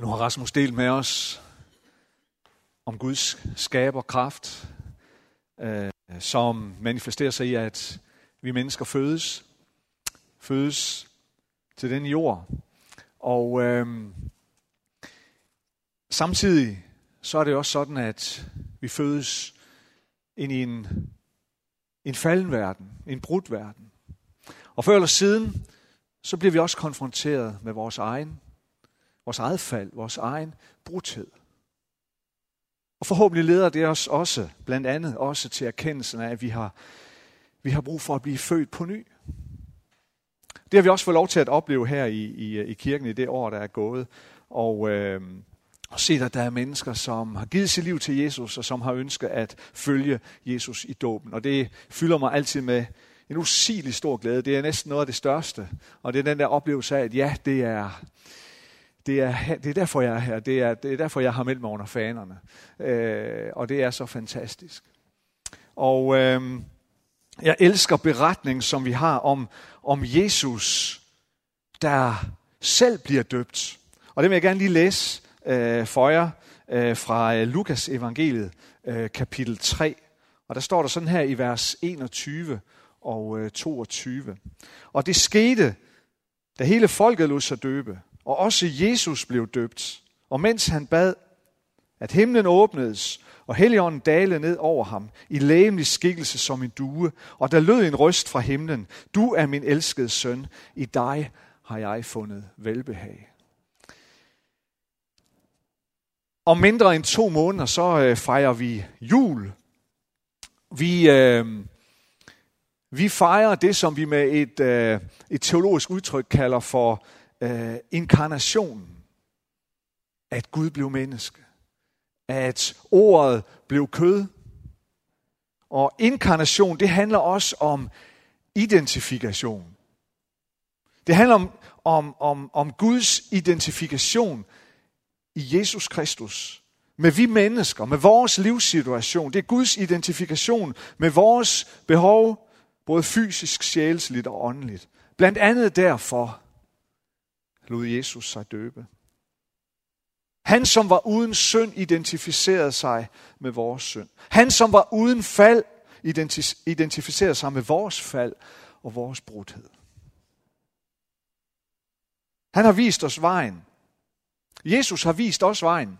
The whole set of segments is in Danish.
Nu har Rasmus delt med os om Guds skaberkraft, øh, som manifesterer sig i, at vi mennesker fødes, fødes til den jord. Og øh, samtidig så er det også sådan, at vi fødes ind i en, en falden verden, en brudt verden. Og før eller siden, så bliver vi også konfronteret med vores egen, vores eget fald, vores egen brudhed. Og forhåbentlig leder det os også, blandt andet også til erkendelsen af, at vi har, vi har brug for at blive født på ny. Det har vi også fået lov til at opleve her i, i, i kirken i det år, der er gået. Og, øh, og se, at der er mennesker, som har givet sit liv til Jesus, og som har ønsket at følge Jesus i dåben. Og det fylder mig altid med en usigelig stor glæde. Det er næsten noget af det største. Og det er den der oplevelse af, at ja, det er, det er, det er derfor, jeg er her. Det er, det er derfor, jeg har meldt mig under fanerne. Øh, og det er så fantastisk. Og øh, jeg elsker beretningen, som vi har om, om Jesus, der selv bliver døbt. Og det vil jeg gerne lige læse øh, for jer øh, fra øh, Lukas evangeliet, øh, kapitel 3. Og der står der sådan her i vers 21 og øh, 22. Og det skete, da hele folket lod sig døbe, og også Jesus blev døbt. Og mens han bad, at himlen åbnedes, og Helligånden dalede ned over ham i lægemlig skikkelse som en due, og der lød en røst fra himlen, du er min elskede søn, i dig har jeg fundet velbehag. Om mindre end to måneder, så øh, fejrer vi jul. Vi, øh, vi fejrer det, som vi med et, øh, et teologisk udtryk kalder for øh, inkarnationen. At Gud blev menneske. At ordet blev kød. Og inkarnation, det handler også om identifikation. Det handler om, om, om, om Guds identifikation i Jesus Kristus. Med vi mennesker, med vores livssituation. Det er Guds identifikation med vores behov, både fysisk, sjælsligt og åndeligt. Blandt andet derfor lod Jesus sig døbe. Han, som var uden synd, identificerede sig med vores synd. Han, som var uden fald, identificerede sig med vores fald og vores brudhed. Han har vist os vejen. Jesus har vist os vejen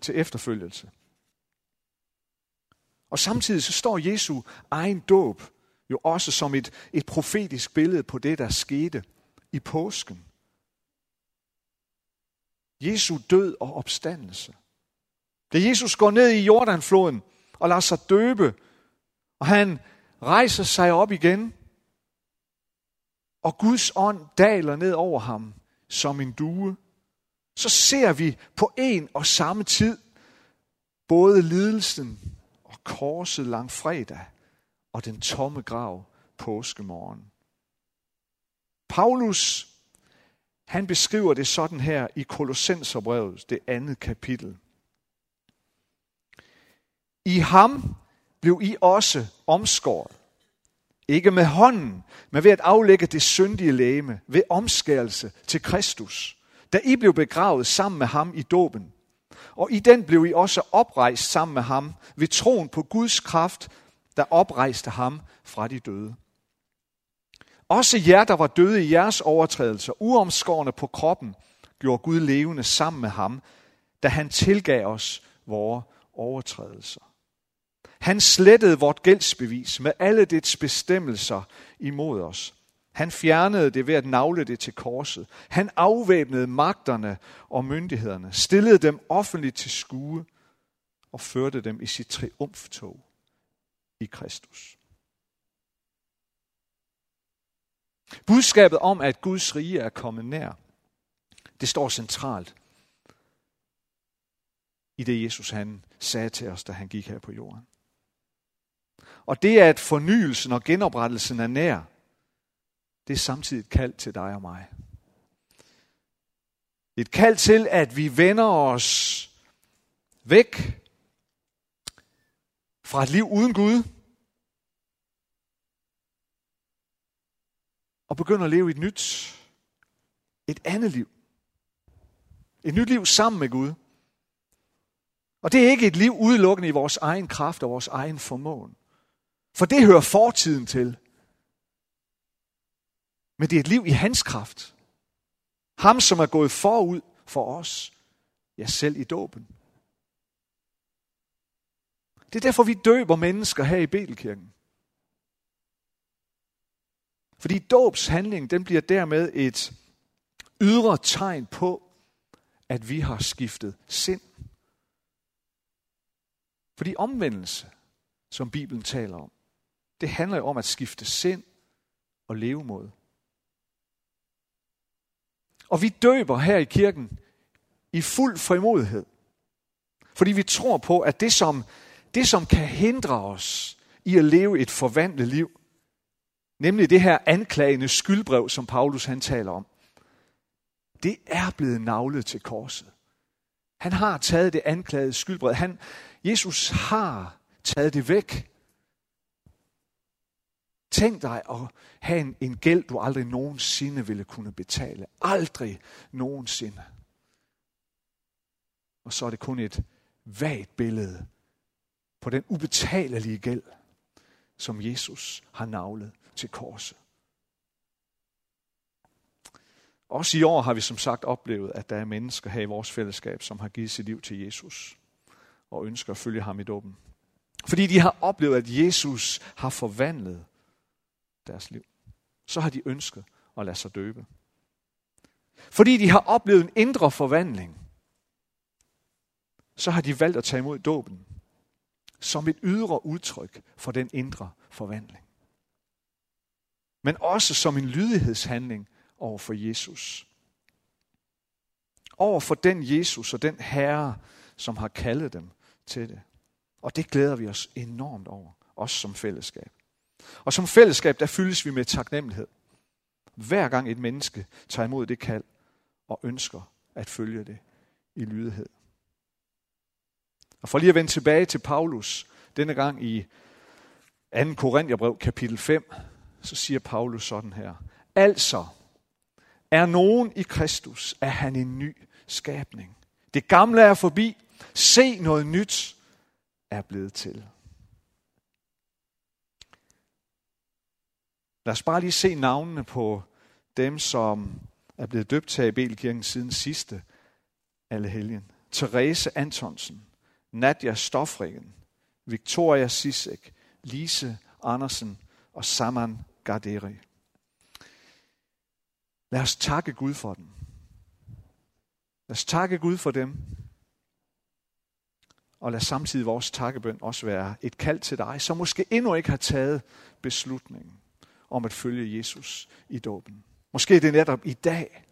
til efterfølgelse. Og samtidig så står Jesu egen dåb jo også som et, et profetisk billede på det, der skete i påsken. Jesu død og opstandelse. Da Jesus går ned i Jordanfloden og lader sig døbe, og han rejser sig op igen, og Guds ånd daler ned over ham som en due, så ser vi på en og samme tid både lidelsen og korset langfredag og den tomme grav påskemorgen. Paulus, han beskriver det sådan her i Kolossenserbrevet, det andet kapitel. I ham blev I også omskåret. Ikke med hånden, men ved at aflægge det syndige læme, ved omskærelse til Kristus, da I blev begravet sammen med ham i dåben. Og i den blev I også oprejst sammen med ham ved troen på Guds kraft, der oprejste ham fra de døde. Også jer, der var døde i jeres overtrædelser, uomskårne på kroppen, gjorde Gud levende sammen med ham, da han tilgav os vores overtrædelser. Han slettede vort gældsbevis med alle dets bestemmelser imod os. Han fjernede det ved at navle det til korset. Han afvæbnede magterne og myndighederne, stillede dem offentligt til skue og førte dem i sit triumftog i Kristus. Budskabet om, at Guds rige er kommet nær, det står centralt i det Jesus han sagde til os, da han gik her på jorden. Og det, at fornyelsen og genoprettelsen er nær, det er samtidig et kald til dig og mig. Et kald til, at vi vender os væk fra et liv uden Gud, og begynder at leve et nyt, et andet liv. Et nyt liv sammen med Gud. Og det er ikke et liv udelukkende i vores egen kraft og vores egen formåen. For det hører fortiden til. Men det er et liv i hans kraft. Ham, som er gået forud for os. Ja, selv i dåben. Det er derfor, vi døber mennesker her i Betelkirken. Fordi dåbshandlingen, den bliver dermed et ydre tegn på, at vi har skiftet sind. Fordi omvendelse, som Bibelen taler om, det handler jo om at skifte sind og levemåde. Og vi døber her i kirken i fuld frimodighed. Fordi vi tror på, at det som, det, som kan hindre os i at leve et forvandlet liv, nemlig det her anklagende skyldbrev, som Paulus han taler om, det er blevet navlet til korset. Han har taget det anklagede skyldbrev. Han, Jesus har taget det væk. Tænk dig at have en, en gæld, du aldrig nogensinde ville kunne betale. Aldrig nogensinde. Og så er det kun et vagt billede på den ubetalelige gæld, som Jesus har navlet til korset. Også i år har vi som sagt oplevet, at der er mennesker her i vores fællesskab, som har givet sit liv til Jesus og ønsker at følge ham i dåben. Fordi de har oplevet, at Jesus har forvandlet deres liv. Så har de ønsket at lade sig døbe. Fordi de har oplevet en indre forvandling, så har de valgt at tage imod dåben som et ydre udtryk for den indre forvandling. Men også som en lydighedshandling over for Jesus. Over for den Jesus og den Herre, som har kaldet dem til det. Og det glæder vi os enormt over, også som fællesskab. Og som fællesskab, der fyldes vi med taknemmelighed. Hver gang et menneske tager imod det kald og ønsker at følge det i lydighed. Og for lige at vende tilbage til Paulus, denne gang i 2. Korintherbrev kapitel 5, så siger Paulus sådan her. Altså, er nogen i Kristus, er han en ny skabning. Det gamle er forbi. Se noget nyt er blevet til. Lad os bare lige se navnene på dem, som er blevet døbt til Abelkirken siden sidste alle helgen. Therese Antonsen, Nadja Stofringen, Victoria Sisek, Lise Andersen og Saman Garderi. Lad os takke Gud for dem. Lad os takke Gud for dem. Og lad samtidig vores takkebøn også være et kald til dig, som måske endnu ikke har taget beslutningen om at følge Jesus i dåben. Måske er det netop i dag,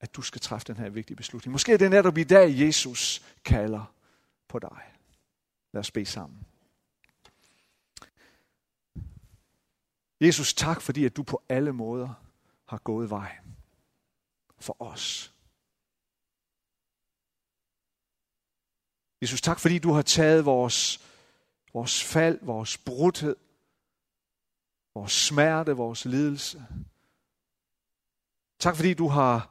at du skal træffe den her vigtige beslutning. Måske er det netop i dag, Jesus kalder på dig. Lad os bede sammen. Jesus, tak fordi, at du på alle måder har gået vejen for os. Jesus, tak fordi du har taget vores, vores fald, vores brudhed, vores smerte, vores lidelse. Tak fordi du har,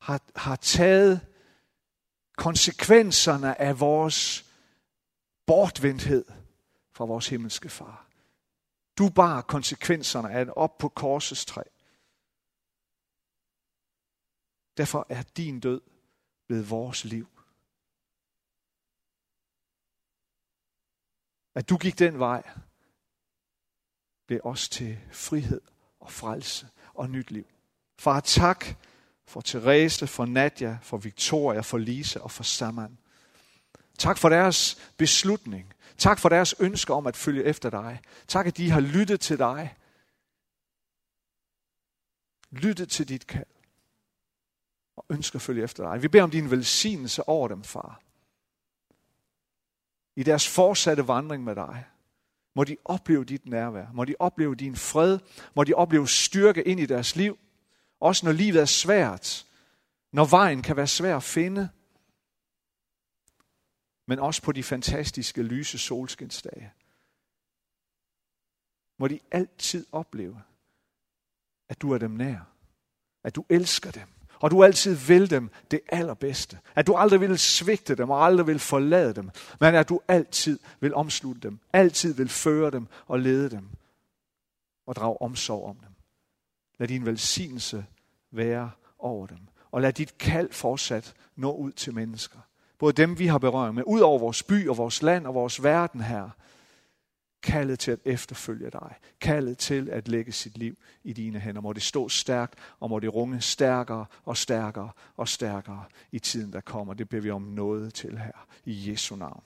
har, har taget konsekvenserne af vores bortvendthed fra vores himmelske far. Du bar konsekvenserne af en op på korsets træ. Derfor er din død blevet vores liv. At du gik den vej, blev os til frihed og frelse og nyt liv. Far, tak for Therese, for Nadia, for Victoria, for Lise og for Saman. Tak for deres beslutning. Tak for deres ønske om at følge efter dig. Tak, at de har lyttet til dig. Lyttet til dit kald. Og ønsker at følge efter dig. Vi beder om din velsignelse over dem, far. I deres fortsatte vandring med dig. Må de opleve dit nærvær. Må de opleve din fred. Må de opleve styrke ind i deres liv. Også når livet er svært. Når vejen kan være svær at finde men også på de fantastiske lyse solskinsdage. Må de altid opleve, at du er dem nær, at du elsker dem, Og du altid vil dem det allerbedste. At du aldrig vil svigte dem og aldrig vil forlade dem. Men at du altid vil omslutte dem. Altid vil føre dem og lede dem. Og drage omsorg om dem. Lad din velsignelse være over dem. Og lad dit kald fortsat nå ud til mennesker. Både dem, vi har berørt med, ud over vores by og vores land og vores verden her. Kaldet til at efterfølge dig. Kaldet til at lægge sit liv i dine hænder. Må det stå stærkt, og må det runge stærkere og stærkere og stærkere i tiden, der kommer. Det beder vi om noget til her. I Jesu navn.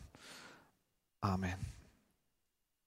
Amen.